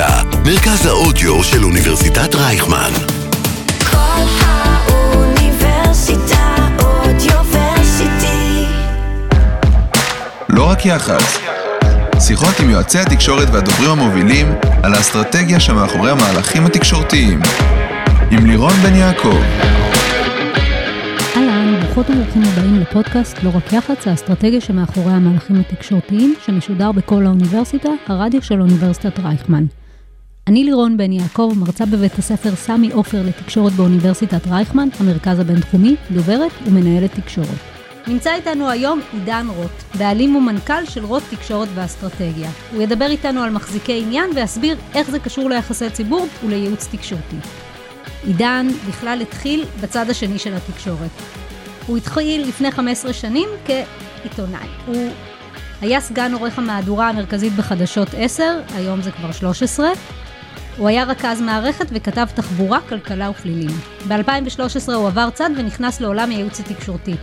האוניברסיטה, מרכז האודיו של אוניברסיטת רייכמן. כל האוניברסיטה אודיוורסיטי. לא רק יח"צ. שיחות עם יועצי התקשורת והדוברים המובילים על האסטרטגיה שמאחורי המהלכים התקשורתיים. עם לירון בן יעקב. אהלן, ברוכות וברוכים הבאים לפודקאסט לא רק יח"צ, האסטרטגיה שמאחורי המהלכים התקשורתיים, שמשודר בכל האוניברסיטה, הרדיו של אוניברסיטת רייכמן. אני לירון בן יעקב, מרצה בבית הספר סמי עופר לתקשורת באוניברסיטת רייכמן, המרכז הבינתחומי, דוברת ומנהלת תקשורת. נמצא איתנו היום עידן רוט, בעלים ומנכ"ל של רוט תקשורת ואסטרטגיה. הוא ידבר איתנו על מחזיקי עניין ויסביר איך זה קשור ליחסי ציבור ולייעוץ תקשורתי. עידן בכלל התחיל בצד השני של התקשורת. הוא התחיל לפני 15 שנים כעיתונאי. הוא היה סגן עורך המהדורה המרכזית בחדשות 10, היום זה כבר 13. הוא היה רכז מערכת וכתב תחבורה, כלכלה ופלילים. ב-2013 הוא עבר צד ונכנס לעולם הייעוץ התקשורתי.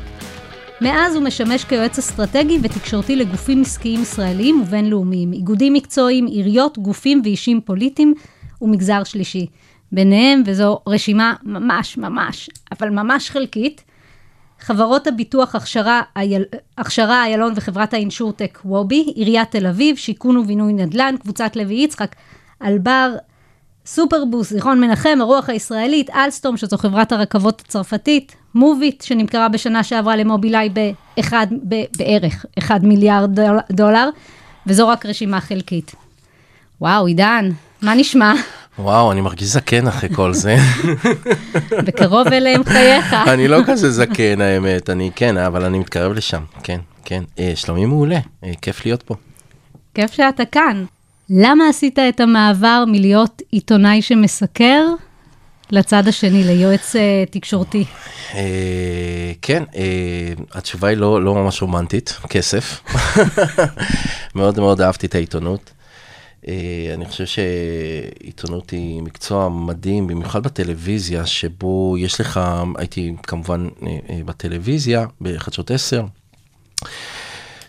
מאז הוא משמש כיועץ אסטרטגי ותקשורתי לגופים עסקיים ישראליים ובינלאומיים, איגודים מקצועיים, עיריות, גופים ואישים פוליטיים ומגזר שלישי. ביניהם, וזו רשימה ממש ממש, אבל ממש חלקית, חברות הביטוח הכשרה, אייל, הכשרה איילון וחברת האינשורטק וובי, עיריית תל אביב, שיכון ובינוי נדל"ן, קבוצת לוי יצחק, אלבר, סופרבוס, זיכרון מנחם, הרוח הישראלית, אלסטום, שזו חברת הרכבות הצרפתית, מוביט, שנמכרה בשנה שעברה למובילאיי באחד, ב, בערך 1 מיליארד דול- דולר, וזו רק רשימה חלקית. וואו, עידן, מה נשמע? וואו, אני מרגיש זקן אחרי כל זה. בקרוב אליהם חייך. אני לא כזה זקן האמת, אני כן, אבל אני מתקרב לשם, כן, כן. אה, שלומי מעולה, אה, כיף להיות פה. כיף שאתה כאן. למה עשית את המעבר מלהיות עיתונאי שמסקר לצד השני, ליועץ אה, תקשורתי? אה, כן, אה, התשובה היא לא, לא ממש רומנטית, כסף. מאוד מאוד אהבתי את העיתונות. אה, אני חושב שעיתונות היא מקצוע מדהים, במיוחד בטלוויזיה, שבו יש לך, הייתי כמובן אה, אה, בטלוויזיה, בחדשות 10.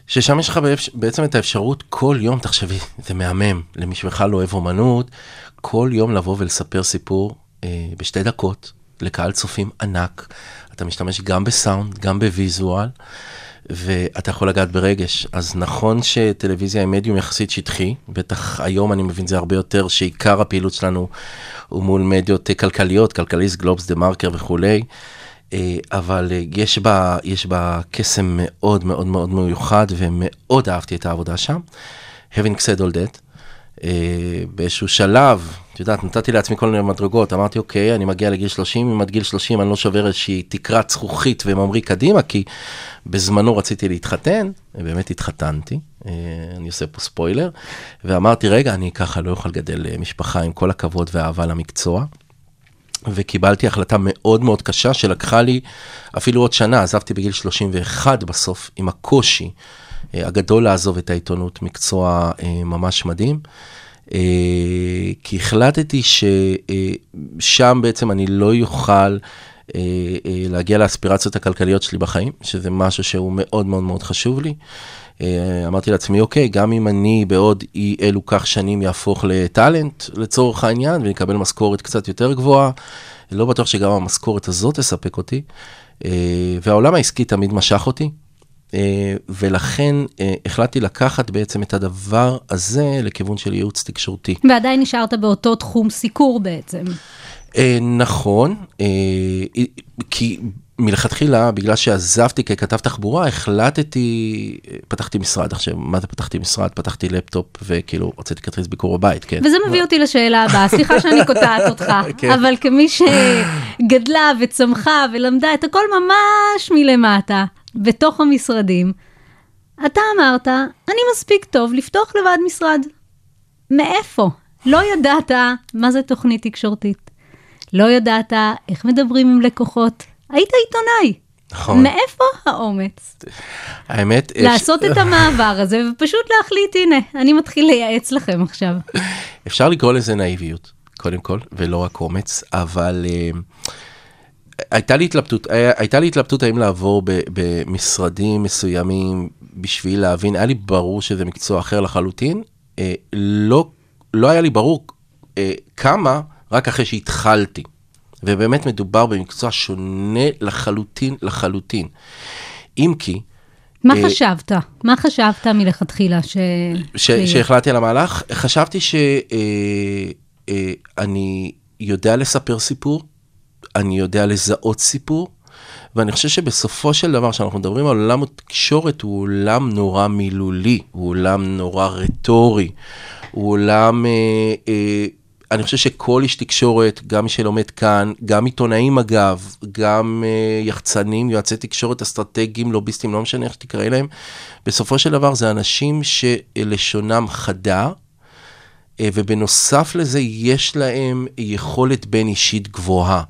ששם יש לך בעצם את האפשרות כל יום, תחשבי, זה מהמם, למי שבכלל לא אוהב אומנות, כל יום לבוא ולספר סיפור אה, בשתי דקות לקהל צופים ענק. אתה משתמש גם בסאונד, גם בוויזואל, ואתה יכול לגעת ברגש. אז נכון שטלוויזיה היא מדיום יחסית שטחי, בטח היום אני מבין זה הרבה יותר, שעיקר הפעילות שלנו הוא מול מדיות אה, כלכליות, כלכליסט, גלובס, דה מרקר וכולי. אה, אבל אה, יש בה, יש בה קסם מאוד מאוד מאוד מיוחד ומאוד אהבתי את העבודה שם. Having said all that, אה, באיזשהו שלב, את יודעת, נתתי לעצמי כל מיני מדרגות, אמרתי, אוקיי, אני מגיע לגיל 30, אם עד גיל 30 אני לא שובר איזושהי תקרת זכוכית וממריא קדימה, כי בזמנו רציתי להתחתן, באמת התחתנתי, אני עושה פה ספוילר, ואמרתי, רגע, אני ככה לא אוכל לגדל משפחה עם כל הכבוד והאהבה למקצוע. וקיבלתי החלטה מאוד מאוד קשה שלקחה לי אפילו עוד שנה, עזבתי בגיל 31 בסוף, עם הקושי אה, הגדול לעזוב את העיתונות, מקצוע אה, ממש מדהים. אה, כי החלטתי ששם בעצם אני לא אה, להגיע לאספירציות הכלכליות שלי בחיים, שזה משהו שהוא מאוד מאוד מאוד חשוב לי. אה, אמרתי לעצמי, אוקיי, גם אם אני בעוד אי אלו כך שנים יהפוך לטאלנט לצורך העניין ונקבל משכורת קצת יותר גבוהה, לא בטוח שגם המשכורת הזאת תספק אותי. אה, והעולם העסקי תמיד משך אותי, אה, ולכן החלטתי לקחת בעצם את הדבר הזה לכיוון של ייעוץ תקשורתי. ועדיין נשארת באותו תחום סיקור בעצם. נכון, כי מלכתחילה, בגלל שעזבתי ככתב תחבורה, החלטתי, פתחתי משרד עכשיו, מה זה פתחתי משרד? פתחתי לפטופ וכאילו הוצאתי כרטיס ביקור בבית, כן. וזה מביא אותי לשאלה הבאה, סליחה שאני קוטעת אותך, כן. אבל כמי שגדלה וצמחה ולמדה את הכל ממש מלמטה, בתוך המשרדים, אתה אמרת, אני מספיק טוב לפתוח לבד משרד. מאיפה? לא ידעת מה זה תוכנית תקשורתית. לא ידעת איך מדברים עם לקוחות. היית עיתונאי. נכון. מאיפה האומץ? האמת, יש- לעשות את המעבר הזה ופשוט להחליט, הנה, אני מתחיל לייעץ לכם עכשיו. אפשר לקרוא לזה נאיביות, קודם כל, ולא רק אומץ, אבל אה, הייתה לי התלבטות, היה- הייתה לי התלבטות האם לעבור במשרדים מסוימים בשביל להבין, היה לי ברור שזה מקצוע אחר לחלוטין, אה, לא, לא היה לי ברור אה, קמה רק אחרי שהתחלתי. ובאמת מדובר במקצוע שונה לחלוטין לחלוטין. אם כי, מה אה, חשבת? מה חשבת מלכתחילה ש... ש-? שהחלטתי על המהלך, חשבתי שאני יודע לספר סיפור, אני יודע לזהות סיפור, ואני חושב שבסופו של דבר, כשאנחנו מדברים על עולם התקשורת, הוא עולם נורא מילולי, הוא עולם נורא רטורי, הוא עולם... אה, אה, אני חושב שכל איש תקשורת, גם מי שלומד כאן, גם עיתונאים אגב, גם אה, יחצנים, יועצי תקשורת אסטרטגיים, לוביסטים, לא משנה איך שתקרא להם, בסופו של דבר זה אנשים שלשונם חדה, אה, ובנוסף לזה יש להם יכולת בין אישית גבוהה.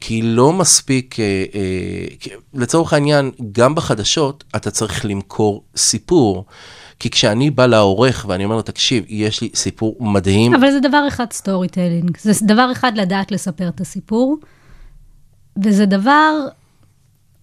כי לא מספיק, אה, אה, לצורך העניין, גם בחדשות אתה צריך למכור סיפור. כי כשאני בא לעורך ואני אומר לו, תקשיב, יש לי סיפור מדהים, אבל זה דבר אחד storytelling. זה דבר אחד לדעת לספר את הסיפור, וזה דבר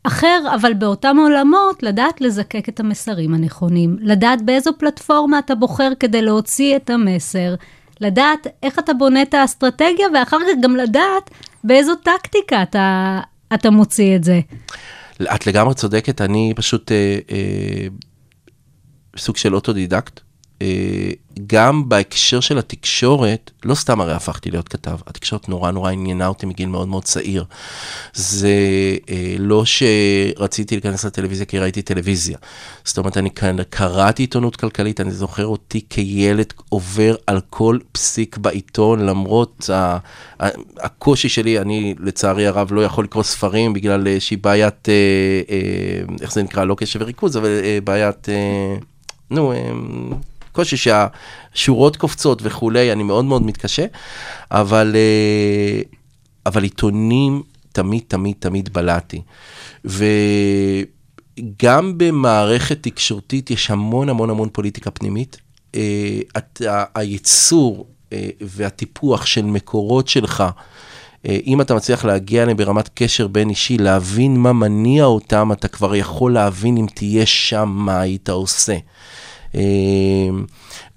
אחר, אבל באותם עולמות, לדעת לזקק את המסרים הנכונים, לדעת באיזו פלטפורמה אתה בוחר כדי להוציא את המסר, לדעת איך אתה בונה את האסטרטגיה, ואחר כך גם לדעת באיזו טקטיקה אתה, אתה מוציא את זה. את לגמרי צודקת, אני פשוט אה, אה, סוג של אוטודידקט. אה, גם בהקשר של התקשורת, לא סתם הרי הפכתי להיות כתב, התקשורת נורא נורא עניינה אותי מגיל מאוד מאוד צעיר. זה אה, לא שרציתי להיכנס לטלוויזיה כי ראיתי טלוויזיה. זאת אומרת, אני קראתי עיתונות כלכלית, אני זוכר אותי כילד עובר על כל פסיק בעיתון, למרות ה- הקושי שלי, אני לצערי הרב לא יכול לקרוא ספרים בגלל איזושהי בעיית, אה, אה, איך זה נקרא, לא קשב וריכוז, אבל בעיית, נו, אה, קושי שהשורות קופצות וכולי, אני מאוד מאוד מתקשה, אבל, אה, אבל עיתונים תמיד תמיד תמיד בלעתי. וגם במערכת תקשורתית יש המון המון המון פוליטיקה פנימית. אה, הייצור אה, והטיפוח של מקורות שלך, אם אתה מצליח להגיע אליהם ברמת קשר בין אישי, להבין מה מניע אותם, אתה כבר יכול להבין אם תהיה שם מה היית עושה. אה,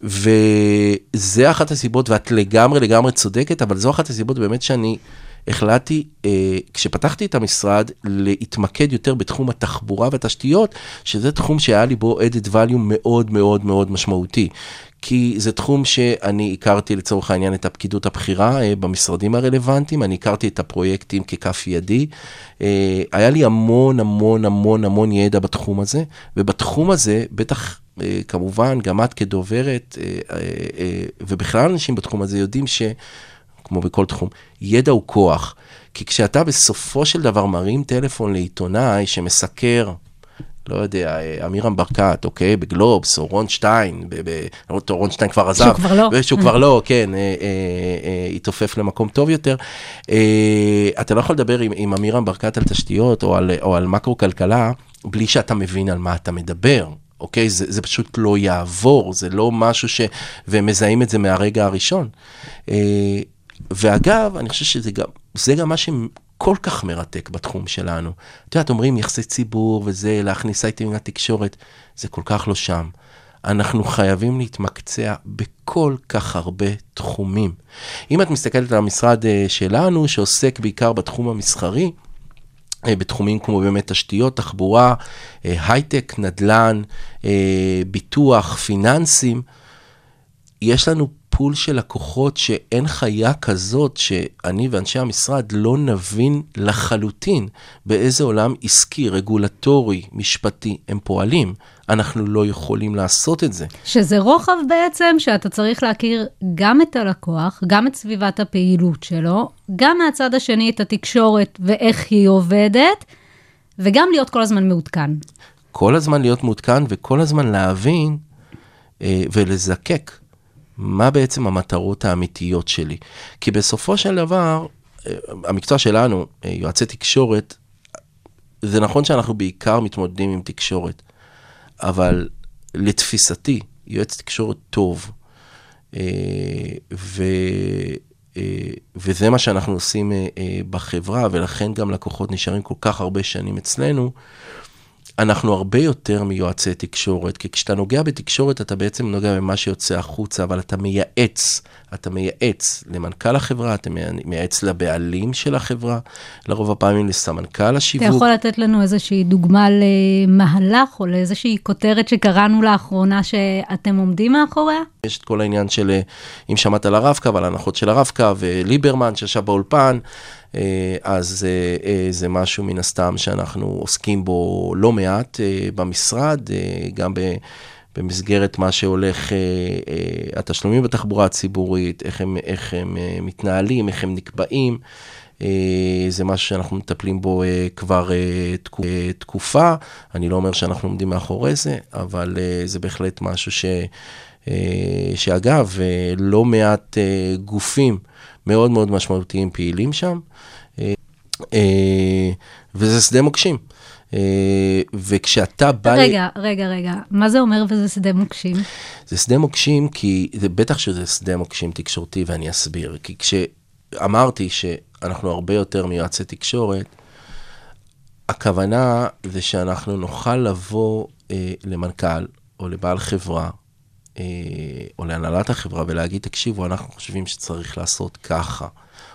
וזה אחת הסיבות, ואת לגמרי לגמרי צודקת, אבל זו אחת הסיבות באמת שאני החלטתי, אה, כשפתחתי את המשרד, להתמקד יותר בתחום התחבורה והתשתיות, שזה תחום שהיה לי בו added value מאוד מאוד מאוד משמעותי. כי זה תחום שאני הכרתי לצורך העניין את הפקידות הבכירה אה, במשרדים הרלוונטיים, אני הכרתי את הפרויקטים ככף ידי. אה, היה לי המון המון המון המון ידע בתחום הזה, ובתחום הזה, בטח אה, כמובן, גם את כדוברת, אה, אה, ובכלל אנשים בתחום הזה יודעים ש... כמו בכל תחום, ידע הוא כוח. כי כשאתה בסופו של דבר מרים טלפון לעיתונאי שמסקר, לא יודע, אה, אמירם ברקת, אוקיי, בגלובס, או רון שטיין, לא, טוב, רון שטיין כבר עזב. שהוא כבר לא. שהוא כבר לא, כן, אה, אה, התעופף למקום טוב יותר. אתה לא יכול לדבר עם, אמירם ברקת על תשתיות או על, או על מקרו-כלכלה, בלי שאתה מבין על מה אתה מדבר. אוקיי? זה, זה פשוט לא יעבור, זה לא משהו ש... והם מזהים את זה מהרגע הראשון. ואגב, אני חושב שזה גם, זה גם מה שכל כך מרתק בתחום שלנו. את יודעת, אומרים יחסי ציבור וזה, להכניס אייטמים לתקשורת, זה כל כך לא שם. אנחנו חייבים להתמקצע בכל כך הרבה תחומים. אם את מסתכלת על המשרד אה, שלנו, שעוסק בעיקר בתחום המסחרי, אה, בתחומים כמו באמת תשתיות, תחבורה, אה, הייטק, נדל"ן, ביטוח, פיננסים, יש לנו פול של לקוחות שאין חיה כזאת שאני ואנשי המשרד לא נבין לחלוטין באיזה עולם עסקי, רגולטורי, משפטי הם פועלים. אנחנו לא יכולים לעשות את זה. שזה רוחב בעצם, שאתה צריך להכיר גם את הלקוח, גם את סביבת הפעילות שלו, גם מהצד השני את התקשורת ואיך היא עובדת, וגם להיות כל הזמן מעודכן. כל הזמן להיות מעודכן וכל הזמן להבין אה, ולזקק מה בעצם המטרות האמיתיות שלי. כי בסופו של דבר, אה, המקצוע שלנו, אה, יועצי תקשורת, זה נכון שאנחנו בעיקר מתמודדים עם תקשורת, אבל לתפיסתי, יועץ תקשורת טוב, אה, ו... וזה מה שאנחנו עושים בחברה, ולכן גם לקוחות נשארים כל כך הרבה שנים אצלנו, אנחנו הרבה יותר מיועצי תקשורת, כי כשאתה נוגע בתקשורת אתה בעצם נוגע במה שיוצא החוצה, אבל אתה מייעץ, אתה מייעץ למנכ"ל החברה, אתה מייעץ לבעלים של החברה, לרוב הפעמים לסמנכ"ל השיווק. אתה יכול לתת לנו איזושהי דוגמה למהלך או לאיזושהי כותרת שקראנו לאחרונה שאתם עומדים מאחוריה? יש את כל העניין של, אה, אם שמעת על הרב-קו, על ההנחות של הרב-קו, וליברמן שישב באולפן, אה, אז אה, אה, זה משהו מן הסתם שאנחנו עוסקים בו לא מעט במשרד, גם במסגרת מה שהולך, התשלומים בתחבורה הציבורית, איך הם, איך הם מתנהלים, איך הם נקבעים. זה משהו שאנחנו מטפלים בו כבר תקופה. אני לא אומר שאנחנו עומדים מאחורי זה, אבל זה בהחלט משהו ש... שאגב, לא מעט גופים מאוד מאוד משמעותיים פעילים שם, אה, וזה שדה מוקשים. אה, וכשאתה בא... רגע, רגע, רגע, מה זה אומר וזה שדה מוקשים? זה שדה מוקשים כי, זה בטח שזה שדה מוקשים תקשורתי ואני אסביר. כי כשאמרתי שאנחנו הרבה יותר מיועצי תקשורת, הכוונה זה שאנחנו נוכל לבוא אה, למנכ"ל או לבעל חברה אה, או להנהלת החברה ולהגיד, תקשיבו, אנחנו חושבים שצריך לעשות ככה.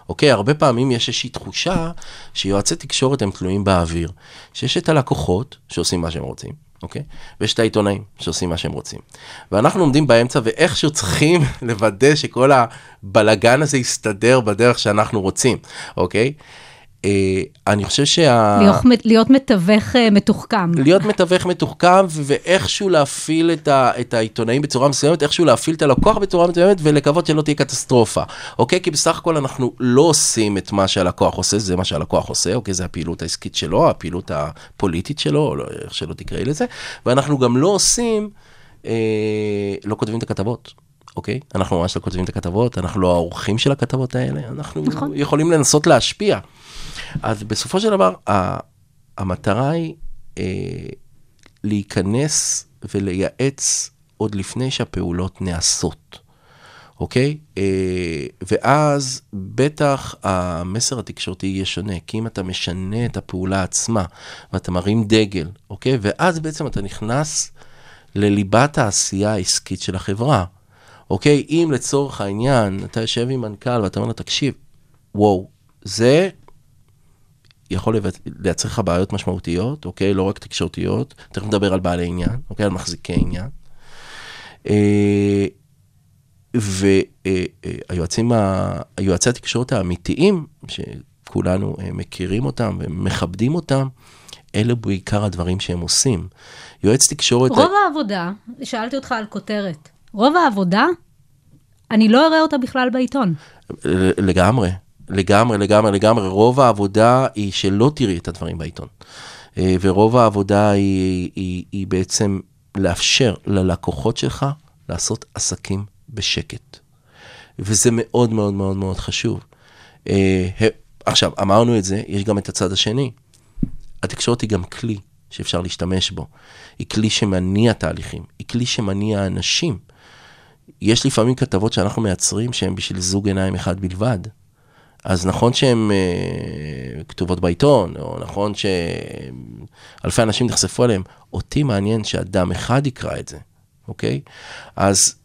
אוקיי? הרבה פעמים יש איזושהי תחושה שיועצי תקשורת הם תלויים באוויר. שיש את הלקוחות שעושים מה שהם רוצים, אוקיי? ויש את העיתונאים שעושים מה שהם רוצים. ואנחנו עומדים באמצע ואיכשהו צריכים לוודא שכל הבלגן הזה יסתדר בדרך שאנחנו רוצים, אוקיי? אה, אני חושב שה... להיות, להיות מתווך אה, מתוחכם. להיות מתווך מתוחכם, ואיכשהו להפעיל את, ה, את העיתונאים בצורה מסוימת, איכשהו להפעיל את הלקוח בצורה מסוימת, ולקוות שלא תהיה קטסטרופה, אוקיי? כי בסך הכל אנחנו לא עושים את מה שהלקוח עושה, זה מה שהלקוח עושה, אוקיי? זה הפעילות העסקית שלו, הפעילות הפוליטית שלו, או לא, איך שלא תקראי לזה, ואנחנו גם לא עושים, אה, לא כותבים את הכתבות. אוקיי? אנחנו ממש לא כותבים את הכתבות, אנחנו לא העורכים של הכתבות האלה, אנחנו נכון. יכולים לנסות להשפיע. אז בסופו של דבר, המטרה היא אה, להיכנס ולייעץ עוד לפני שהפעולות נעשות, אוקיי? אה, ואז בטח המסר התקשורתי יהיה שונה, כי אם אתה משנה את הפעולה עצמה ואתה מרים דגל, אוקיי? ואז בעצם אתה נכנס לליבת העשייה העסקית של החברה. אוקיי? אם לצורך העניין אתה יושב עם מנכ"ל ואתה אומר לו, תקשיב, וואו, זה יכול לייצר לך בעיות משמעותיות, אוקיי? לא רק תקשורתיות, תכף נדבר על בעלי עניין, אוקיי? על מחזיקי עניין. אה, והיועצים, היועצי התקשורת האמיתיים, שכולנו אה, מכירים אותם ומכבדים אותם, אלה בעיקר הדברים שהם עושים. יועץ תקשורת... רוב העבודה, שאלתי אותך על כותרת, רוב העבודה, אני לא אראה אותה בכלל בעיתון. לגמרי, לגמרי, לגמרי, לגמרי. רוב העבודה היא שלא תראי את הדברים בעיתון. אה, ורוב העבודה היא, היא, היא בעצם לאפשר ללקוחות שלך לעשות עסקים בשקט. וזה מאוד מאוד מאוד מאוד חשוב. אה, עכשיו, אמרנו את זה, יש גם את הצד השני. התקשורת היא גם כלי שאפשר להשתמש בו. היא כלי שמניע תהליכים, היא כלי שמניע אנשים. יש לפעמים כתבות שאנחנו מייצרים שהן בשביל זוג עיניים אחד בלבד. אז נכון שהן uh, כתובות בעיתון, או נכון שאלפי אנשים נחשפו אליהן, אותי מעניין שאדם אחד יקרא את זה, אוקיי? אז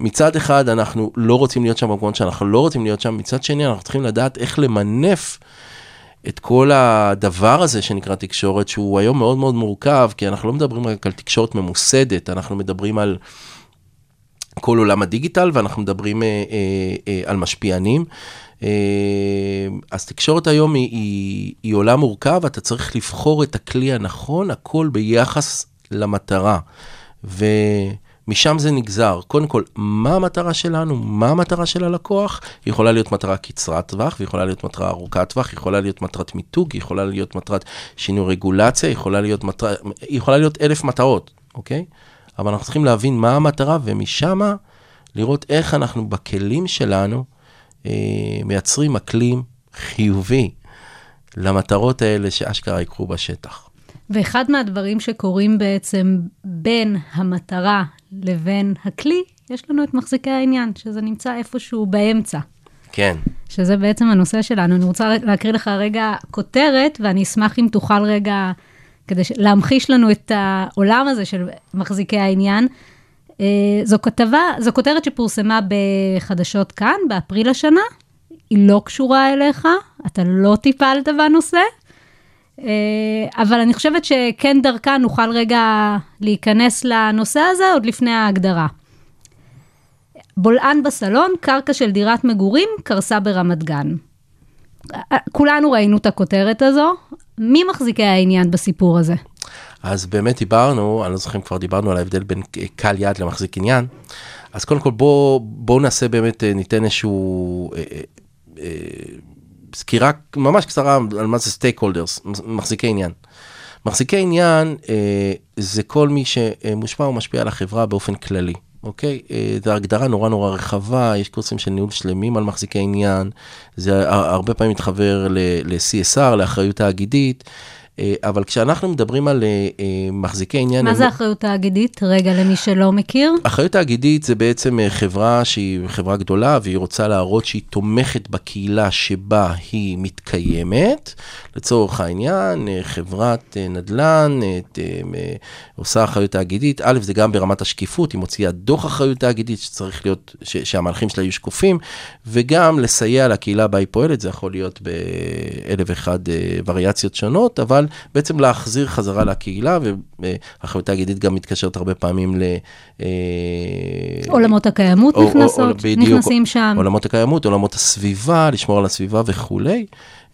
מצד אחד אנחנו לא רוצים להיות שם במקומות שאנחנו לא רוצים להיות שם, מצד שני אנחנו צריכים לדעת איך למנף את כל הדבר הזה שנקרא תקשורת, שהוא היום מאוד מאוד מורכב, כי אנחנו לא מדברים רק על תקשורת ממוסדת, אנחנו מדברים על... כל עולם הדיגיטל, ואנחנו מדברים אה, אה, אה, על משפיענים. אה, אז תקשורת היום היא, היא, היא עולם מורכב, אתה צריך לבחור את הכלי הנכון, הכל ביחס למטרה. ומשם זה נגזר. קודם כל, מה המטרה שלנו? מה המטרה של הלקוח? היא יכולה להיות מטרה קצרת טווח, ויכולה להיות מטרה ארוכת טווח, יכולה להיות מטרת מיתוג, יכולה להיות מטרת שינוי רגולציה, יכולה להיות, מטר... יכולה להיות אלף מטרות, אוקיי? אבל אנחנו צריכים להבין מה המטרה, ומשם לראות איך אנחנו בכלים שלנו מייצרים אקלים חיובי למטרות האלה שאשכרה יקרו בשטח. ואחד מהדברים שקורים בעצם בין המטרה לבין הכלי, יש לנו את מחזיקי העניין, שזה נמצא איפשהו באמצע. כן. שזה בעצם הנושא שלנו. אני רוצה להקריא לך רגע כותרת, ואני אשמח אם תוכל רגע כדי להמחיש לנו את העולם הזה של מחזיקי העניין. אה, זו כתבה, זו כותרת שפורסמה בחדשות כאן באפריל השנה, היא לא קשורה אליך, אתה לא טיפלת בנושא, אה, אבל אני חושבת שכן דרכה נוכל רגע להיכנס לנושא הזה עוד לפני ההגדרה. בולען בסלון, קרקע של דירת מגורים, קרסה ברמת גן. כולנו ראינו את הכותרת הזו. מי מחזיקי העניין בסיפור הזה? אז באמת דיברנו, אני לא זוכר אם כבר דיברנו על ההבדל בין קל יד למחזיק עניין. אז קודם כל בואו בוא נעשה באמת, אה, ניתן איזשהו אה, אה, אה, סקירה ממש קצרה על מה זה סטייק הולדרס, מחזיקי עניין. מחזיקי עניין אה, זה כל מי שמושפע ומשפיע על החברה באופן כללי. אוקיי? אה, זו הגדרה נורא נורא רחבה, יש קורסים של ניהול שלמים על מחזיקי עניין, זה הרבה פעמים מתחבר ל-CSR, לאחריות תאגידית, אבל כשאנחנו מדברים על אה, אה, מחזיקי עניין... מה זה לא- אחריות תאגידית? רגע, למי שלא מכיר. אחריות תאגידית זה בעצם אה, חברה שהיא חברה גדולה והיא רוצה להראות שהיא תומכת בקהילה שבה היא מתקיימת. לצורך העניין, אה, חברת אה, נדל"ן אה, ת- אה, עושה אחריות תאגידית. א', זה גם ברמת השקיפות, היא מוציאה דוח אחריות תאגידית שצריך להיות, ש- שהמהלכים שלה יהיו שקופים, וגם לסייע לקהילה בה היא פועלת, זה יכול להיות באלף ואחד אה, וריאציות שונות, אבל בעצם להחזיר חזרה לקהילה, ואחריות תאגידית גם מתקשרת הרבה פעמים ל... אה, עולמות הקיימות או- או- נכנסות, או- בדיוק, נכנסים שם. עולמות הקיימות, עולמות הסביבה, לשמור על הסביבה וכולי.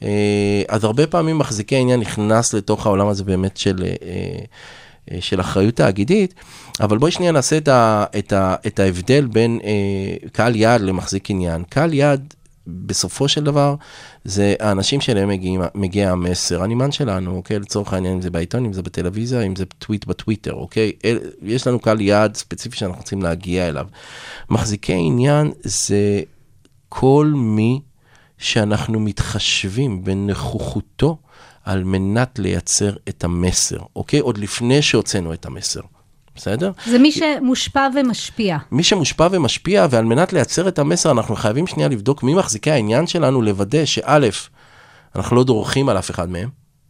אה, אז הרבה פעמים מחזיקי העניין נכנס לתוך העולם הזה באמת של, אה, של אחריות תאגידית, אבל בואי שנייה נעשה את, ה, את, ה, את ההבדל בין אה, קהל יעד למחזיק עניין. קהל יעד, בסופו של דבר, זה האנשים שאליהם מגיעים, מגיע המסר, הנמען שלנו, אוקיי? לצורך העניין, אם זה בעיתון, אם זה בטלוויזיה, אם זה טוויט בטוויטר, אוקיי? אל, יש לנו קהל יעד ספציפי שאנחנו רוצים להגיע אליו. מחזיקי עניין זה כל מי שאנחנו מתחשבים בנוכחותו על מנת לייצר את המסר, אוקיי? עוד לפני שהוצאנו את המסר, בסדר? זה מי שמושפע ומשפיע. מי שמושפע ומשפיע, ועל מנת לייצר את המסר, אנחנו חייבים שנייה לבדוק מי מחזיקי העניין שלנו, לוודא שא', אנחנו לא דורכים על אף אחד מהם,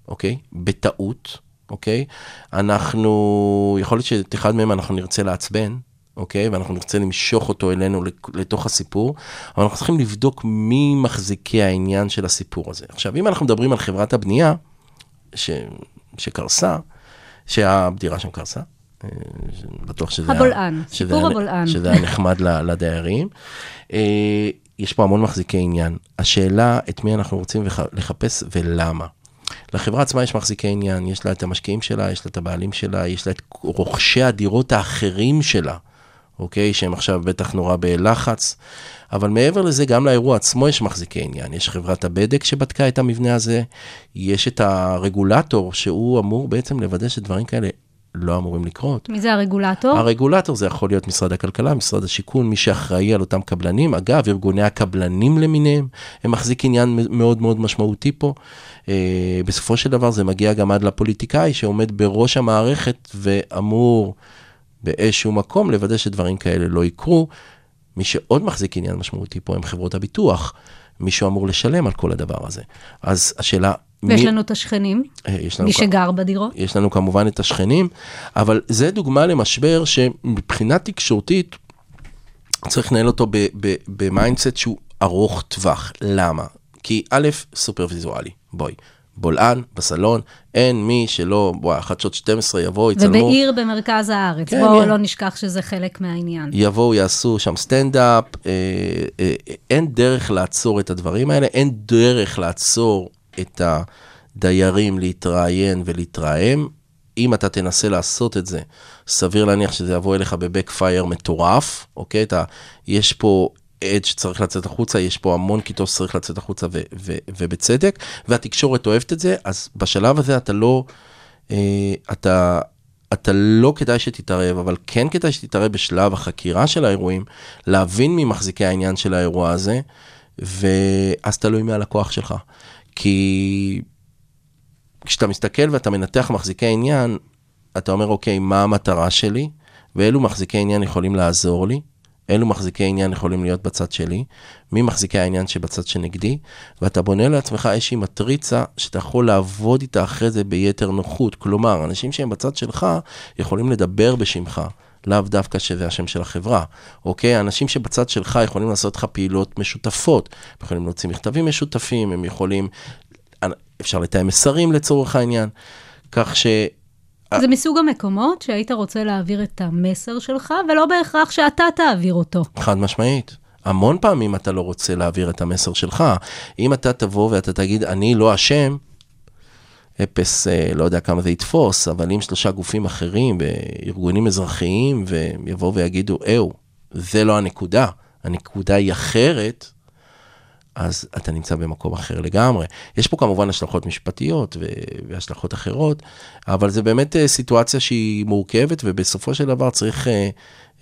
אוקיי? בטעות, אוקיי? אנחנו, יכול להיות שאת אחד מהם אנחנו נרצה לעצבן, אוקיי? ואנחנו נרצה למשוך אותו אלינו לתוך הסיפור, אבל אנחנו צריכים לבדוק מי מחזיקי העניין של הסיפור הזה. עכשיו, אם אנחנו מדברים על חברת הבנייה, ש... שקרסה, שהדירה שם קרסה, בטוח שזה... היה- הבולען, שזה סיפור היה- הבולען. שזה היה נחמד לדיירים. אה, יש פה המון מחזיקי עניין. השאלה את מי אנחנו רוצים לח- לחפש ולמה. לחברה עצמה יש מחזיקי עניין, יש לה את המשקיעים שלה, יש לה את הבעלים שלה, יש לה את רוכשי הדירות האחרים שלה, אוקיי? שהם עכשיו בטח נורא בלחץ. אבל מעבר לזה, גם לאירוע עצמו יש מחזיקי עניין. יש חברת הבדק שבדקה את המבנה הזה, יש את הרגולטור שהוא אמור בעצם לוודא שדברים כאלה לא אמורים לקרות. מי זה הרגולטור? הרגולטור זה יכול להיות משרד הכלכלה, משרד השיכון, מי שאחראי על אותם קבלנים. אגב, ארגוני הקבלנים למיניהם, הם מחזיק עניין מאוד מאוד משמעותי פה. אה, בסופו של דבר זה מגיע גם עד לפוליטיקאי שעומד בראש המערכת ואמור באיזשהו מקום לוודא שדברים כאלה לא יקרו. מי שעוד מחזיק עניין משמעותי פה הם חברות הביטוח. מישהו אמור לשלם על כל הדבר הזה. אז השאלה... ויש מי- לנו את השכנים, אה, יש לנו מי כ- שגר בדירות. יש לנו כמובן את השכנים, אבל זה דוגמה למשבר שמבחינה תקשורתית צריך לנהל אותו ב mindset שהוא ארוך טווח. למה? כי א', סופר ויזואלי, בואי. בולען בסלון, אין מי שלא, בואי, חדשות 12 יבואו, יצלמו. ובעיר במרכז הארץ. כן, בואו כן. לא נשכח שזה חלק מהעניין. יבואו, יעשו שם סטנדאפ, אה, אה, אין דרך לעצור את הדברים האלה, אין דרך לעצור את הדיירים להתראיין ולהתרעם. אם אתה תנסה לעשות את זה, סביר להניח שזה יבוא אליך בבקפייר מטורף, אוקיי? אתה, יש פה עד שצריך לצאת החוצה, יש פה המון כיתות שצריך לצאת החוצה ו- ו- ובצדק, והתקשורת אוהבת את זה, אז בשלב הזה אתה לא, אה, אתה, אתה לא כדאי שתתערב, אבל כן כדאי שתתערב בשלב החקירה של האירועים, להבין מי מחזיקי העניין של האירוע הזה, ואז תלוי מי הלקוח שלך. כי כשאתה מסתכל ואתה מנתח מחזיקי עניין, אתה אומר, אוקיי, מה המטרה שלי, ואילו מחזיקי עניין יכולים לעזור לי, אילו מחזיקי עניין יכולים להיות בצד שלי, מי מחזיקי העניין שבצד שנגדי, ואתה בונה לעצמך איזושהי מטריצה שאתה יכול לעבוד איתה אחרי זה ביתר נוחות. כלומר, אנשים שהם בצד שלך יכולים לדבר בשמך. לאו דווקא שזה השם של החברה, אוקיי? אנשים שבצד שלך יכולים לעשות לך פעילות משותפות, הם יכולים להוציא מכתבים משותפים, הם יכולים, אפשר לתאם מסרים לצורך העניין, כך ש... זה מסוג המקומות שהיית רוצה להעביר את המסר שלך, ולא בהכרח שאתה תעביר אותו. חד משמעית. המון פעמים אתה לא רוצה להעביר את המסר שלך. אם אתה תבוא ואתה תגיד, אני לא אשם, אפס, אה, לא יודע כמה זה יתפוס, אבל אם שלושה גופים אחרים וארגונים אזרחיים, והם יבואו ויגידו, אהו, זה לא הנקודה, הנקודה היא אחרת, אז אתה נמצא במקום אחר לגמרי. יש פה כמובן השלכות משפטיות והשלכות אחרות, אבל זה באמת אה, סיטואציה שהיא מורכבת, ובסופו של דבר צריך אה,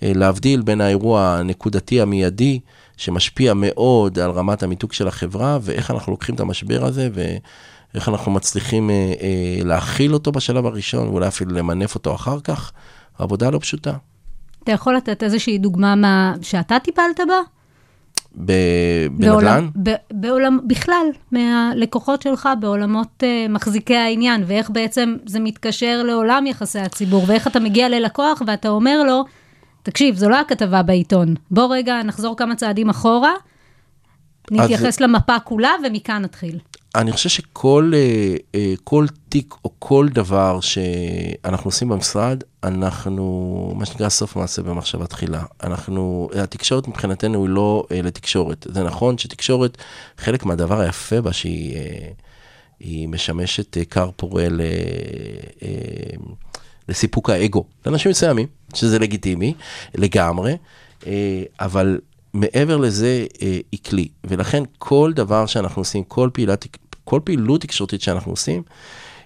להבדיל בין האירוע הנקודתי המיידי, שמשפיע מאוד על רמת המיתוג של החברה, ואיך אנחנו לוקחים את המשבר הזה, ו... איך אנחנו מצליחים אה, אה, להכיל אותו בשלב הראשון, ואולי אפילו למנף אותו אחר כך, עבודה לא פשוטה. אתה יכול לתת איזושהי דוגמה מה... שאתה טיפלת בה? בנדל"ן? בעולם, בכלל, מהלקוחות שלך בעולמות uh, מחזיקי העניין, ואיך בעצם זה מתקשר לעולם יחסי הציבור, ואיך אתה מגיע ללקוח ואתה אומר לו, תקשיב, זו לא הכתבה בעיתון, בוא רגע נחזור כמה צעדים אחורה, נתייחס אז... למפה כולה ומכאן נתחיל. אני חושב שכל אה, אה, כל תיק או כל דבר שאנחנו עושים במשרד, אנחנו, מה שנקרא סוף מעשה במחשבה תחילה. אנחנו, התקשורת מבחינתנו היא לא אה, לתקשורת. זה נכון שתקשורת, חלק מהדבר היפה בה שהיא היא משמשת כר פורה ל... לסיפוק האגו. לאנשים מסוימים, שזה לגיטימי לגמרי, אבל מעבר לזה אה, היא כלי, ולכן כל דבר שאנחנו עושים, כל, פעילת, כל פעילות תקשורתית שאנחנו עושים,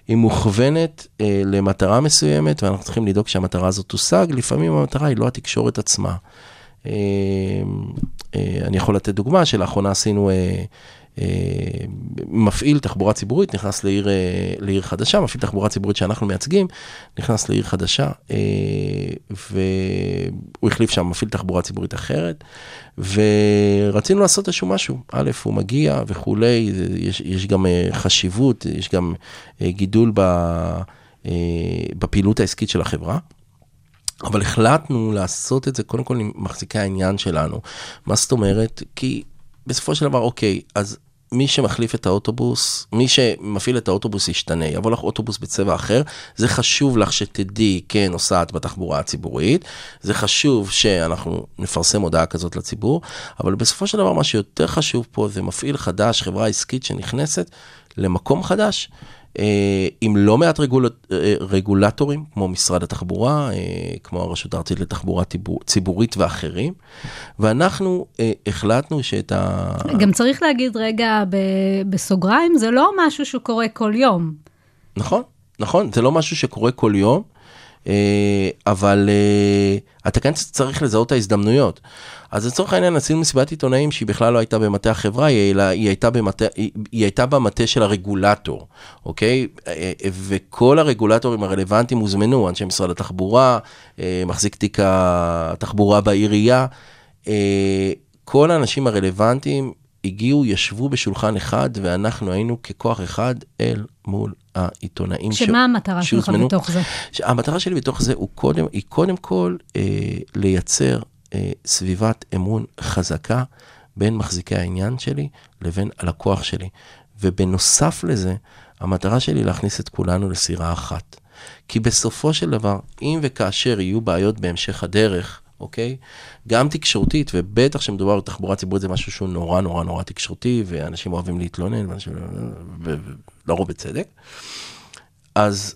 היא מוכוונת אה, למטרה מסוימת, ואנחנו צריכים לדאוג שהמטרה הזאת תושג, לפעמים המטרה היא לא התקשורת עצמה. אה, אה, אני יכול לתת דוגמה שלאחרונה עשינו אה, אה, מפעיל תחבורה ציבורית, נכנס לעיר, לעיר חדשה, מפעיל תחבורה ציבורית שאנחנו מייצגים, נכנס לעיר חדשה, והוא החליף שם מפעיל תחבורה ציבורית אחרת, ורצינו לעשות איזשהו משהו. א', הוא מגיע וכולי, יש, יש גם חשיבות, יש גם גידול ב, בפעילות העסקית של החברה. אבל החלטנו לעשות את זה קודם כל עם מחזיקי העניין שלנו. מה זאת אומרת? כי בסופו של דבר, אוקיי, אז מי שמחליף את האוטובוס, מי שמפעיל את האוטובוס ישתנה, יבוא לך אוטובוס בצבע אחר, זה חשוב לך שתדעי, כן, נוסעת בתחבורה הציבורית, זה חשוב שאנחנו נפרסם הודעה כזאת לציבור, אבל בסופו של דבר מה שיותר חשוב פה זה מפעיל חדש, חברה עסקית שנכנסת למקום חדש. אה, עם לא מעט רגול, אה, רגולטורים, כמו משרד התחבורה, אה, כמו הרשות הארצית לתחבורה ציבורית ואחרים, ואנחנו החלטנו שאת ה... גם צריך להגיד רגע בסוגריים, זה לא משהו שקורה כל יום. נכון, נכון, זה לא משהו שקורה כל יום. אבל אתה כן צריך לזהות את ההזדמנויות. אז לצורך העניין עשינו מסיבת עיתונאים שהיא בכלל לא הייתה במטה החברה, היא, היא, הייתה, במטה, היא, היא הייתה במטה של הרגולטור, אוקיי? וכל הרגולטורים הרלוונטיים הוזמנו, אנשי משרד התחבורה, אה, מחזיק תיק התחבורה בעירייה, אה, כל האנשים הרלוונטיים הגיעו, ישבו בשולחן אחד, ואנחנו היינו ככוח אחד אל מול העיתונאים. שמה המטרה שלך בתוך זה? המטרה שלי בתוך זה הוא קודם, היא קודם כל אה, לייצר אה, סביבת אמון חזקה בין מחזיקי העניין שלי לבין הלקוח שלי. ובנוסף לזה, המטרה שלי להכניס את כולנו לסירה אחת. כי בסופו של דבר, אם וכאשר יהיו בעיות בהמשך הדרך, אוקיי? גם תקשורתית, ובטח כשמדובר בתחבורה ציבורית זה משהו שהוא נורא נורא נורא תקשורתי, ואנשים אוהבים להתלונן, ואנשים... ולרוב בצדק. אז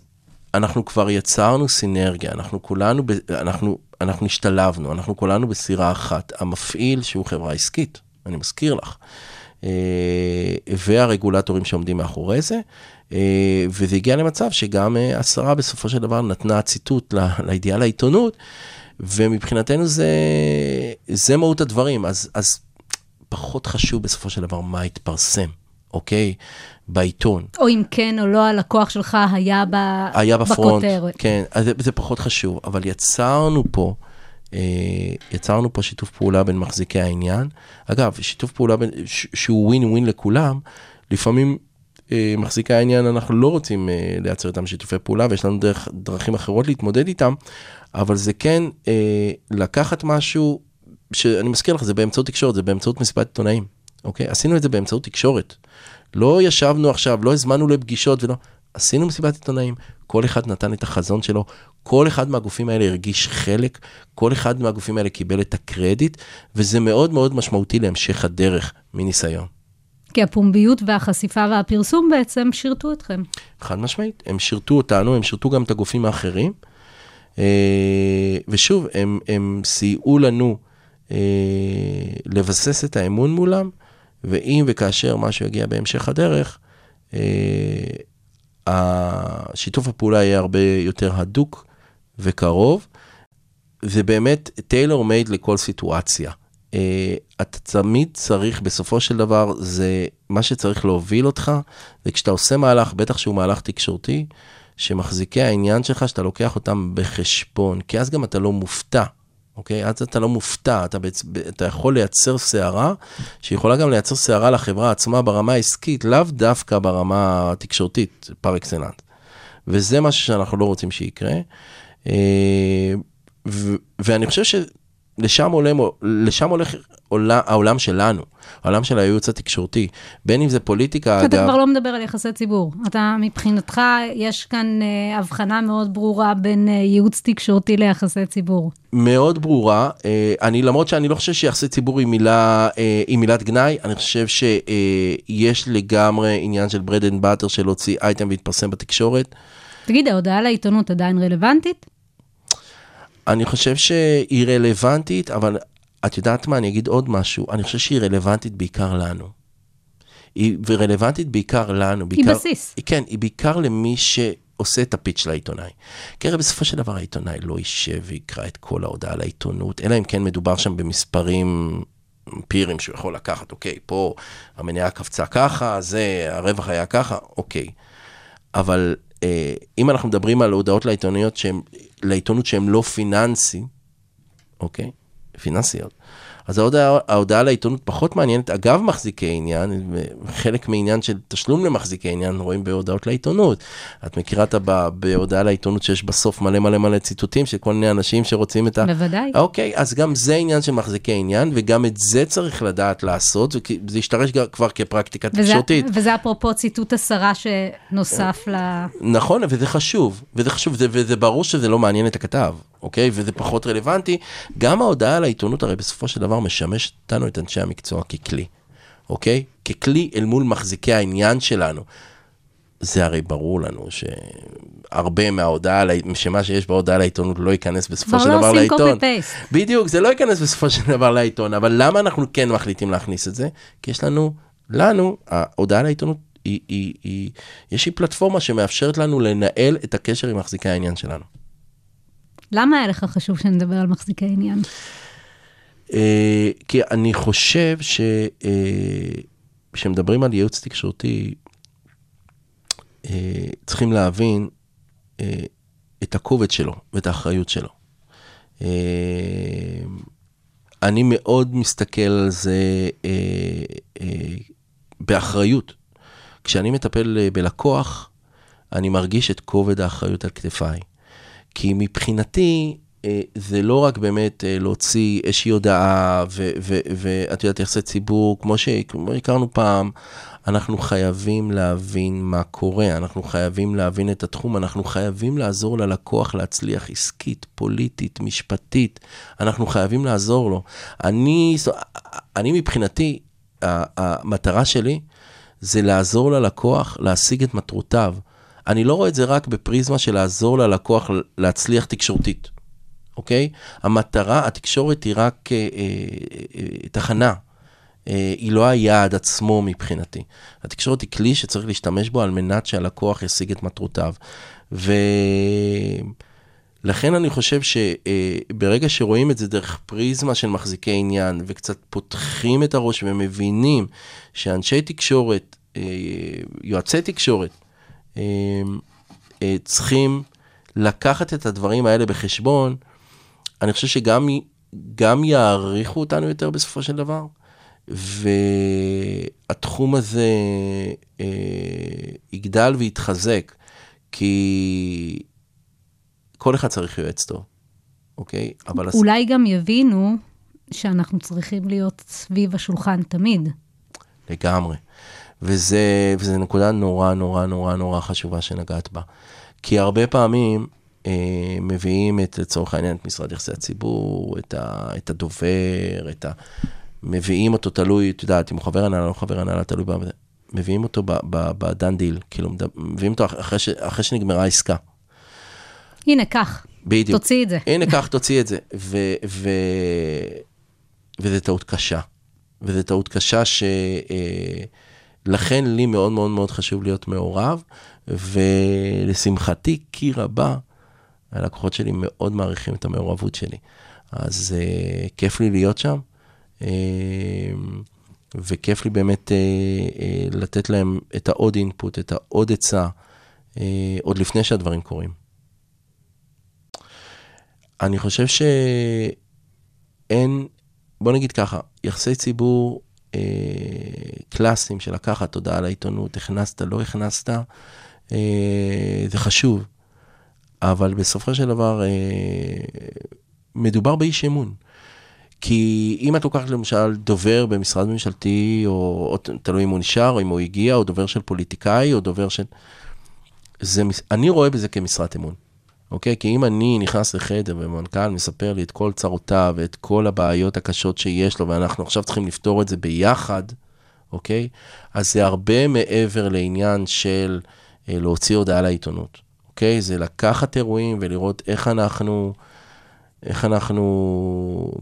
אנחנו כבר יצרנו סינרגיה, אנחנו כולנו, אנחנו, אנחנו השתלבנו, אנחנו כולנו בסירה אחת. המפעיל, שהוא חברה עסקית, אני מזכיר לך, והרגולטורים שעומדים מאחורי זה, אה, וזה הגיע למצב שגם אה, השרה בסופו של דבר נתנה ציטוט לידיעה לעיתונות, ומבחינתנו זה, זה מהות הדברים, אז, אז פחות חשוב בסופו של דבר מה יתפרסם, אוקיי? בעיתון. או אם כן או לא הלקוח שלך היה, ב... היה בפרונט, בכותרת. כן, אז זה, זה פחות חשוב, אבל יצרנו פה אה, יצרנו פה שיתוף פעולה בין מחזיקי העניין. אגב, שיתוף פעולה בין, ש, שהוא ווין ווין לכולם, לפעמים אה, מחזיקי העניין, אנחנו לא רוצים אה, לייצר איתם שיתופי פעולה, ויש לנו דרך, דרכים אחרות להתמודד איתם, אבל זה כן אה, לקחת משהו, שאני מזכיר לך, זה באמצעות תקשורת, זה באמצעות מסיבת עיתונאים, אוקיי? עשינו את זה באמצעות תקשורת. לא ישבנו עכשיו, לא הזמנו לפגישות ולא... עשינו מסיבת עיתונאים, כל אחד נתן את החזון שלו, כל אחד מהגופים האלה הרגיש חלק, כל אחד מהגופים האלה קיבל את הקרדיט, וזה מאוד מאוד משמעותי להמשך הדרך מניסיון. כי הפומביות והחשיפה והפרסום בעצם שירתו אתכם. חד משמעית, הם שירתו אותנו, הם שירתו גם את הגופים האחרים. אה, ושוב, הם, הם סייעו לנו אה, לבסס את האמון מולם, ואם וכאשר משהו יגיע בהמשך הדרך, אה, השיתוף הפעולה יהיה הרבה יותר הדוק וקרוב, ובאמת טיילור מייד לכל סיטואציה. Uh, אתה תמיד צריך, בסופו של דבר, זה מה שצריך להוביל אותך, וכשאתה עושה מהלך, בטח שהוא מהלך תקשורתי, שמחזיקי העניין שלך, שאתה לוקח אותם בחשבון, כי אז גם אתה לא מופתע, אוקיי? אז אתה לא מופתע, אתה, בעצ... אתה יכול לייצר סערה, שיכולה גם לייצר סערה לחברה עצמה ברמה העסקית, לאו דווקא ברמה התקשורתית, פר אקסלנט. וזה משהו שאנחנו לא רוצים שיקרה. אה, ו- ואני חושב שלשם עולה, לשם הולך עולה, העולם שלנו, העולם של הייעוץ התקשורתי, בין אם זה פוליטיקה, אתה אגב... כבר לא מדבר על יחסי ציבור. אתה, מבחינתך, יש כאן אה, הבחנה מאוד ברורה בין אה, ייעוץ תקשורתי ליחסי ציבור. מאוד ברורה. אה, אני, למרות שאני לא חושב שיחסי ציבור היא, מילה, אה, היא מילת גנאי, אני חושב שיש לגמרי עניין של bread and butter של להוציא אייטם והתפרסם בתקשורת. תגיד, ההודעה לעיתונות עדיין רלוונטית? אני חושב שהיא רלוונטית, אבל את יודעת מה, אני אגיד עוד משהו, אני חושב שהיא רלוונטית בעיקר לנו. היא רלוונטית בעיקר לנו. היא בעיקר, בסיס. כן, היא בעיקר למי שעושה את הפיץ' לעיתונאי. כי הרי בסופו של דבר העיתונאי לא יישב ויקרא את כל ההודעה לעיתונות, אלא אם כן מדובר שם במספרים אמפיריים שהוא יכול לקחת, אוקיי, פה המניה קפצה ככה, זה, הרווח היה ככה, אוקיי. אבל אם אנחנו מדברים על הודעות לעיתונות שהן לא פיננסי, אוקיי? פיננסיות. אז ההודעה, ההודעה לעיתונות פחות מעניינת, אגב מחזיקי עניין, חלק מעניין של תשלום למחזיקי עניין רואים בהודעות לעיתונות. את מכירה את ה... בהודעה לעיתונות שיש בסוף מלא מלא מלא ציטוטים של כל מיני אנשים שרוצים את ה... בוודאי. אוקיי, אז גם זה עניין של מחזיקי עניין, וגם את זה צריך לדעת לעשות, וזה ישתרש כבר כפרקטיקה תקשורתית. וזה אפרופו ציטוט השרה שנוסף ל... נכון, וזה חשוב, וזה חשוב, וזה, וזה ברור שזה לא מעניין את הכתב, אוקיי? וזה פחות רלוונטי. גם ההודעה לעיתונות הרי בסופו של דבר משמש אותנו, את אנשי המקצוע, ככלי, אוקיי? ככלי אל מול מחזיקי העניין שלנו. זה הרי ברור לנו שהרבה מההודעה, שמה שיש בהודעה לעיתונות לא ייכנס בסופו כבר של לא דבר עושים לעיתון. copy-paste. בדיוק, זה לא ייכנס בסופו של דבר לעיתון, אבל למה אנחנו כן מחליטים להכניס את זה? כי יש לנו, לנו, ההודעה לעיתונות, היא, היא, היא, יש לי פלטפורמה שמאפשרת לנו לנהל את הקשר עם מחזיקי העניין שלנו. למה היה לך חשוב שנדבר על מחזיקי עניין? אה, כי אני חושב שכשמדברים על ייעוץ תקשורתי, אה, צריכים להבין אה, את הכובד שלו ואת האחריות שלו. אה, אני מאוד מסתכל על זה אה, אה, באחריות. כשאני מטפל אה, בלקוח, אני מרגיש את כובד האחריות על כתפיי. כי מבחינתי, אה, זה לא רק באמת אה, להוציא איזושהי הודעה, ואת יודעת, יחסי ציבור, כמו שהכרנו פעם, אנחנו חייבים להבין מה קורה, אנחנו חייבים להבין את התחום, אנחנו חייבים לעזור ללקוח להצליח עסקית, פוליטית, משפטית, אנחנו חייבים לעזור לו. אני, אני מבחינתי, המטרה שלי זה לעזור ללקוח להשיג את מטרותיו. אני לא רואה את זה רק בפריזמה של לעזור ללקוח להצליח תקשורתית, אוקיי? המטרה, התקשורת היא רק אה, אה, אה, תחנה, אה, היא לא היעד עצמו מבחינתי. התקשורת היא כלי שצריך להשתמש בו על מנת שהלקוח ישיג את מטרותיו. ולכן אני חושב שברגע שרואים את זה דרך פריזמה של מחזיקי עניין, וקצת פותחים את הראש ומבינים שאנשי תקשורת, אה, יועצי תקשורת, אה, אה, צריכים לקחת את הדברים האלה בחשבון, אני חושב שגם גם יעריכו אותנו יותר בסופו של דבר, והתחום הזה אה, יגדל ויתחזק, כי כל אחד צריך יועץ טוב, אוקיי? אבל... הס- אולי גם יבינו שאנחנו צריכים להיות סביב השולחן תמיד. לגמרי. וזה, וזה נקודה נורא נורא נורא נורא חשובה שנגעת בה. כי הרבה פעמים אה, מביאים את, לצורך העניין, את משרד יחסי הציבור, את, ה, את הדובר, את ה... מביאים אותו תלוי, את יודעת, אם הוא חבר הנהלה, לא חבר הנהלה, תלוי ב... מביאים אותו בדן דיל, כאילו, מביאים אותו אחרי, ש, אחרי שנגמרה העסקה. הנה, קח, בדיוק. תוציא את זה. הנה, קח, תוציא את זה. ו, ו, וזה טעות קשה. וזו טעות קשה שלכן לי מאוד מאוד מאוד חשוב להיות מעורב, ולשמחתי כי רבה, הלקוחות שלי מאוד מעריכים את המעורבות שלי. אז uh, כיף לי להיות שם, uh, וכיף לי באמת uh, uh, לתת להם את העוד אינפוט, את העוד עצה, uh, עוד לפני שהדברים קורים. אני חושב שאין, בוא נגיד ככה, יחסי ציבור אה, קלאסיים של לקחת הודעה לעיתונות, הכנסת, לא הכנסת, אה, זה חשוב, אבל בסופו של דבר אה, מדובר באיש אמון. כי אם את לוקחת למשל דובר במשרד ממשלתי, או, או תלוי אם הוא נשאר, או אם הוא הגיע, או דובר של פוליטיקאי, או דובר של... זה, אני רואה בזה כמשרת אמון. אוקיי? כי אם אני נכנס לחדר ומנכ"ל מספר לי את כל צרותיו ואת כל הבעיות הקשות שיש לו, ואנחנו עכשיו צריכים לפתור את זה ביחד, אוקיי? אז זה הרבה מעבר לעניין של אה, להוציא הודעה לעיתונות, אוקיי? זה לקחת אירועים ולראות איך אנחנו, איך אנחנו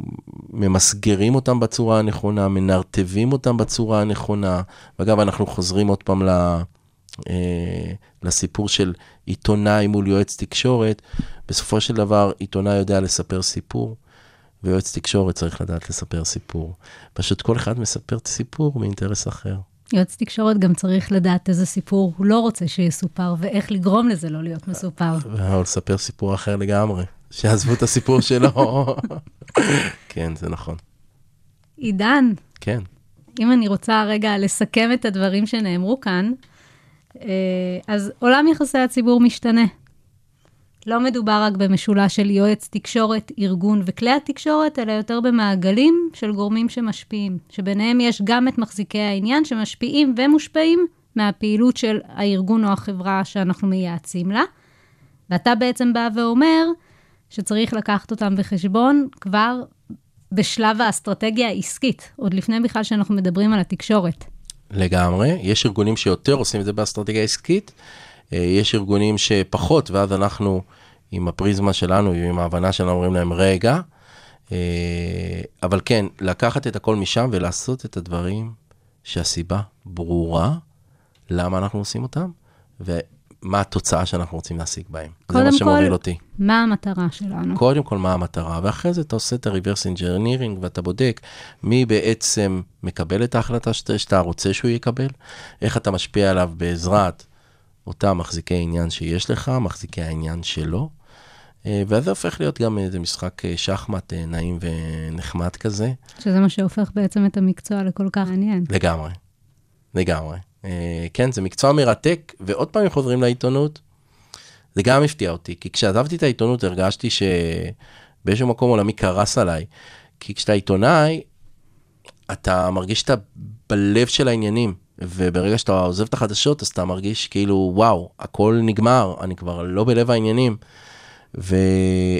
ממסגרים אותם בצורה הנכונה, מנרטבים אותם בצורה הנכונה. ואגב, אנחנו חוזרים עוד פעם ל... אה, לסיפור של עיתונאי מול יועץ תקשורת, בסופו של דבר עיתונאי יודע לספר סיפור, ויועץ תקשורת צריך לדעת לספר סיפור. פשוט כל אחד מספר סיפור מאינטרס אחר. יועץ תקשורת גם צריך לדעת איזה סיפור הוא לא רוצה שיסופר, ואיך לגרום לזה לא להיות מסופר. או לספר סיפור אחר לגמרי, שעזבו את הסיפור שלו. כן, זה נכון. עידן, כן. אם אני רוצה רגע לסכם את הדברים שנאמרו כאן, אז עולם יחסי הציבור משתנה. לא מדובר רק במשולש של יועץ תקשורת, ארגון וכלי התקשורת, אלא יותר במעגלים של גורמים שמשפיעים, שביניהם יש גם את מחזיקי העניין שמשפיעים ומושפעים מהפעילות של הארגון או החברה שאנחנו מייעצים לה. ואתה בעצם בא ואומר שצריך לקחת אותם בחשבון כבר בשלב האסטרטגיה העסקית, עוד לפני בכלל שאנחנו מדברים על התקשורת. לגמרי. יש ארגונים שיותר עושים את זה באסטרטגיה עסקית, אה, יש ארגונים שפחות, ואז אנחנו, עם הפריזמה שלנו, עם ההבנה שלנו, אומרים להם, רגע, אה, אבל כן, לקחת את הכל משם ולעשות את הדברים שהסיבה ברורה, למה אנחנו עושים אותם, ומה התוצאה שאנחנו רוצים להשיג בהם. זה מה כל, שמוביל אותי. מה המטרה שלנו? קודם כל, מה המטרה, ואחרי זה אתה עושה את ה-reverse engineering ואתה בודק מי בעצם מקבל את ההחלטה שאתה, שאתה רוצה שהוא יקבל, איך אתה משפיע עליו בעזרת אותם מחזיקי עניין שיש לך, מחזיקי העניין שלו, אה, ואז זה הופך להיות גם איזה משחק אה, שחמט אה, נעים ונחמד כזה. שזה מה שהופך בעצם את המקצוע לכל כך מעניין. לגמרי, לגמרי. אה, כן, זה מקצוע מרתק, ועוד פעם חוזרים לעיתונות, זה גם הפתיע אותי, כי כשעזבתי את העיתונות הרגשתי שבאיזשהו מקום עולמי קרס עליי. כי כשאתה עיתונאי, אתה מרגיש שאתה בלב של העניינים, וברגע שאתה עוזב את החדשות, אז אתה מרגיש כאילו, וואו, הכל נגמר, אני כבר לא בלב העניינים. ו...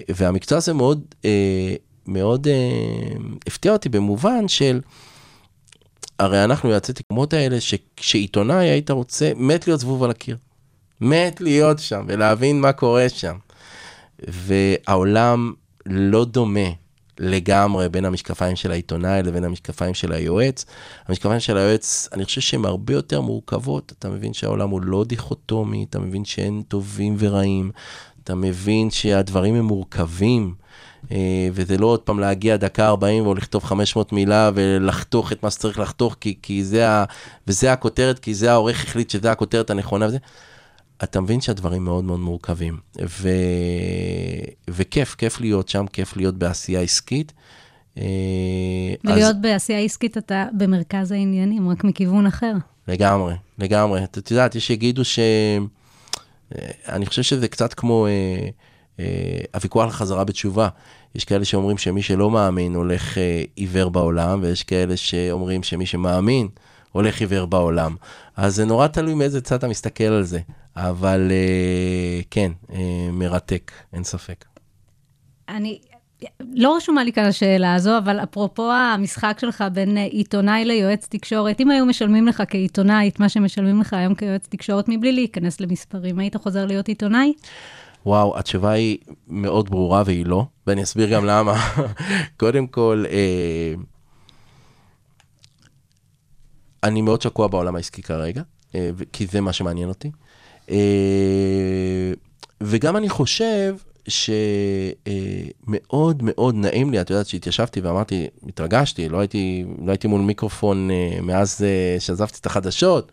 והמקצוע הזה מאוד, אה, מאוד אה, הפתיע אותי במובן של, הרי אנחנו יועצי תקומות האלה, שכשעיתונאי היית רוצה, מת להיות זבוב על הקיר. מת להיות שם ולהבין מה קורה שם. והעולם לא דומה לגמרי בין המשקפיים של העיתונאי לבין המשקפיים של היועץ. המשקפיים של היועץ, אני חושב שהן הרבה יותר מורכבות. אתה מבין שהעולם הוא לא דיכוטומי, אתה מבין שאין טובים ורעים, אתה מבין שהדברים הם מורכבים. אה, וזה לא עוד פעם להגיע דקה 40 או לכתוב 500 מילה ולחתוך את מה שצריך לחתוך, כי, כי זה ה... וזה הכותרת, כי זה העורך החליט שזה הכותרת הנכונה וזה. אתה מבין שהדברים מאוד מאוד מורכבים. ו... וכיף, כיף להיות שם, כיף להיות בעשייה עסקית. אה, ולהיות בעשייה עסקית אתה במרכז העניינים, רק מכיוון אחר. לגמרי, לגמרי. את את יודעת, יש שיגידו ש... אה, אני חושב שזה קצת כמו אה, אה, הוויכוח לחזרה בתשובה. יש כאלה שאומרים שמי שלא מאמין הולך אה, עיוור בעולם, ויש כאלה שאומרים שמי שמאמין הולך עיוור בעולם. אז זה נורא תלוי מאיזה צד אתה מסתכל על זה. אבל אה, כן, אה, מרתק, אין ספק. אני, לא רשומה לי כאן השאלה הזו, אבל אפרופו המשחק שלך בין אה, עיתונאי ליועץ תקשורת, אם היו משלמים לך כעיתונאי את מה שמשלמים לך היום כיועץ תקשורת מבלי להיכנס למספרים, היית חוזר להיות עיתונאי? וואו, התשובה היא מאוד ברורה והיא לא, ואני אסביר גם למה. קודם כל, אה, אני מאוד שקוע בעולם העסקי כרגע, אה, כי זה מה שמעניין אותי. אה, וגם אני חושב שמאוד מאוד נעים לי, את יודעת שהתיישבתי ואמרתי, התרגשתי, לא הייתי, לא הייתי מול מיקרופון אה, מאז אה, שעזבתי את החדשות.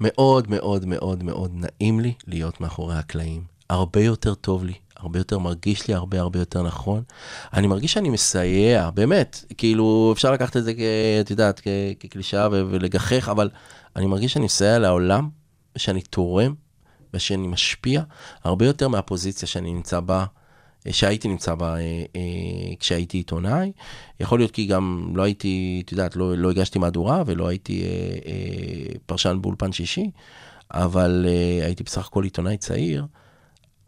מאוד מאוד מאוד מאוד נעים לי להיות מאחורי הקלעים. הרבה יותר טוב לי, הרבה יותר מרגיש לי, הרבה הרבה יותר נכון. אני מרגיש שאני מסייע, באמת, כאילו אפשר לקחת את זה, כ- את יודעת, כ- כקלישאה ו- ולגחך, אבל אני מרגיש שאני מסייע לעולם, ושאני תורם, ושאני משפיע, הרבה יותר מהפוזיציה שאני נמצא בה. שהייתי נמצא בה אה, אה, כשהייתי עיתונאי, יכול להיות כי גם לא הייתי, את יודעת, לא, לא הגשתי מהדורה ולא הייתי אה, פרשן באולפן שישי, אבל הייתי בסך הכל עיתונאי צעיר,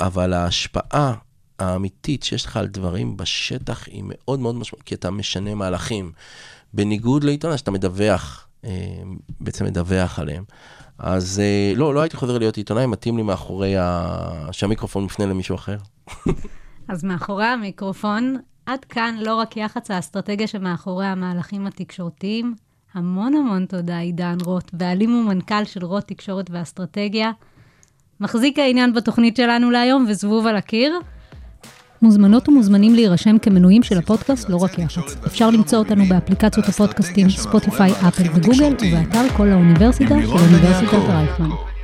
אבל ההשפעה האמיתית שיש לך על דברים בשטח היא מאוד מאוד משמעותית, כי אתה משנה מהלכים. בניגוד לעיתונאי שאתה מדווח, בעצם מדווח עליהם. אז לא, לא הייתי חוזר להיות עיתונאי, מתאים לי מאחורי ה... שהמיקרופון מפנה למישהו אחר. אז מאחורי המיקרופון, עד כאן לא רק יח"צ האסטרטגיה שמאחורי המהלכים התקשורתיים. המון המון תודה, עידן רוט, בעלים ומנכ"ל של רוט תקשורת ואסטרטגיה. מחזיק העניין בתוכנית שלנו להיום וזבוב על הקיר. מוזמנות ומוזמנים להירשם כמנויים של הפודקאסט לא רק יח"צ. אפשר למצוא אותנו באפליקציות הפודקאסטים ספוטיפיי, אפל וגוגל, ובאתר כל האוניברסיטה של אוניברסיטת רייכמן.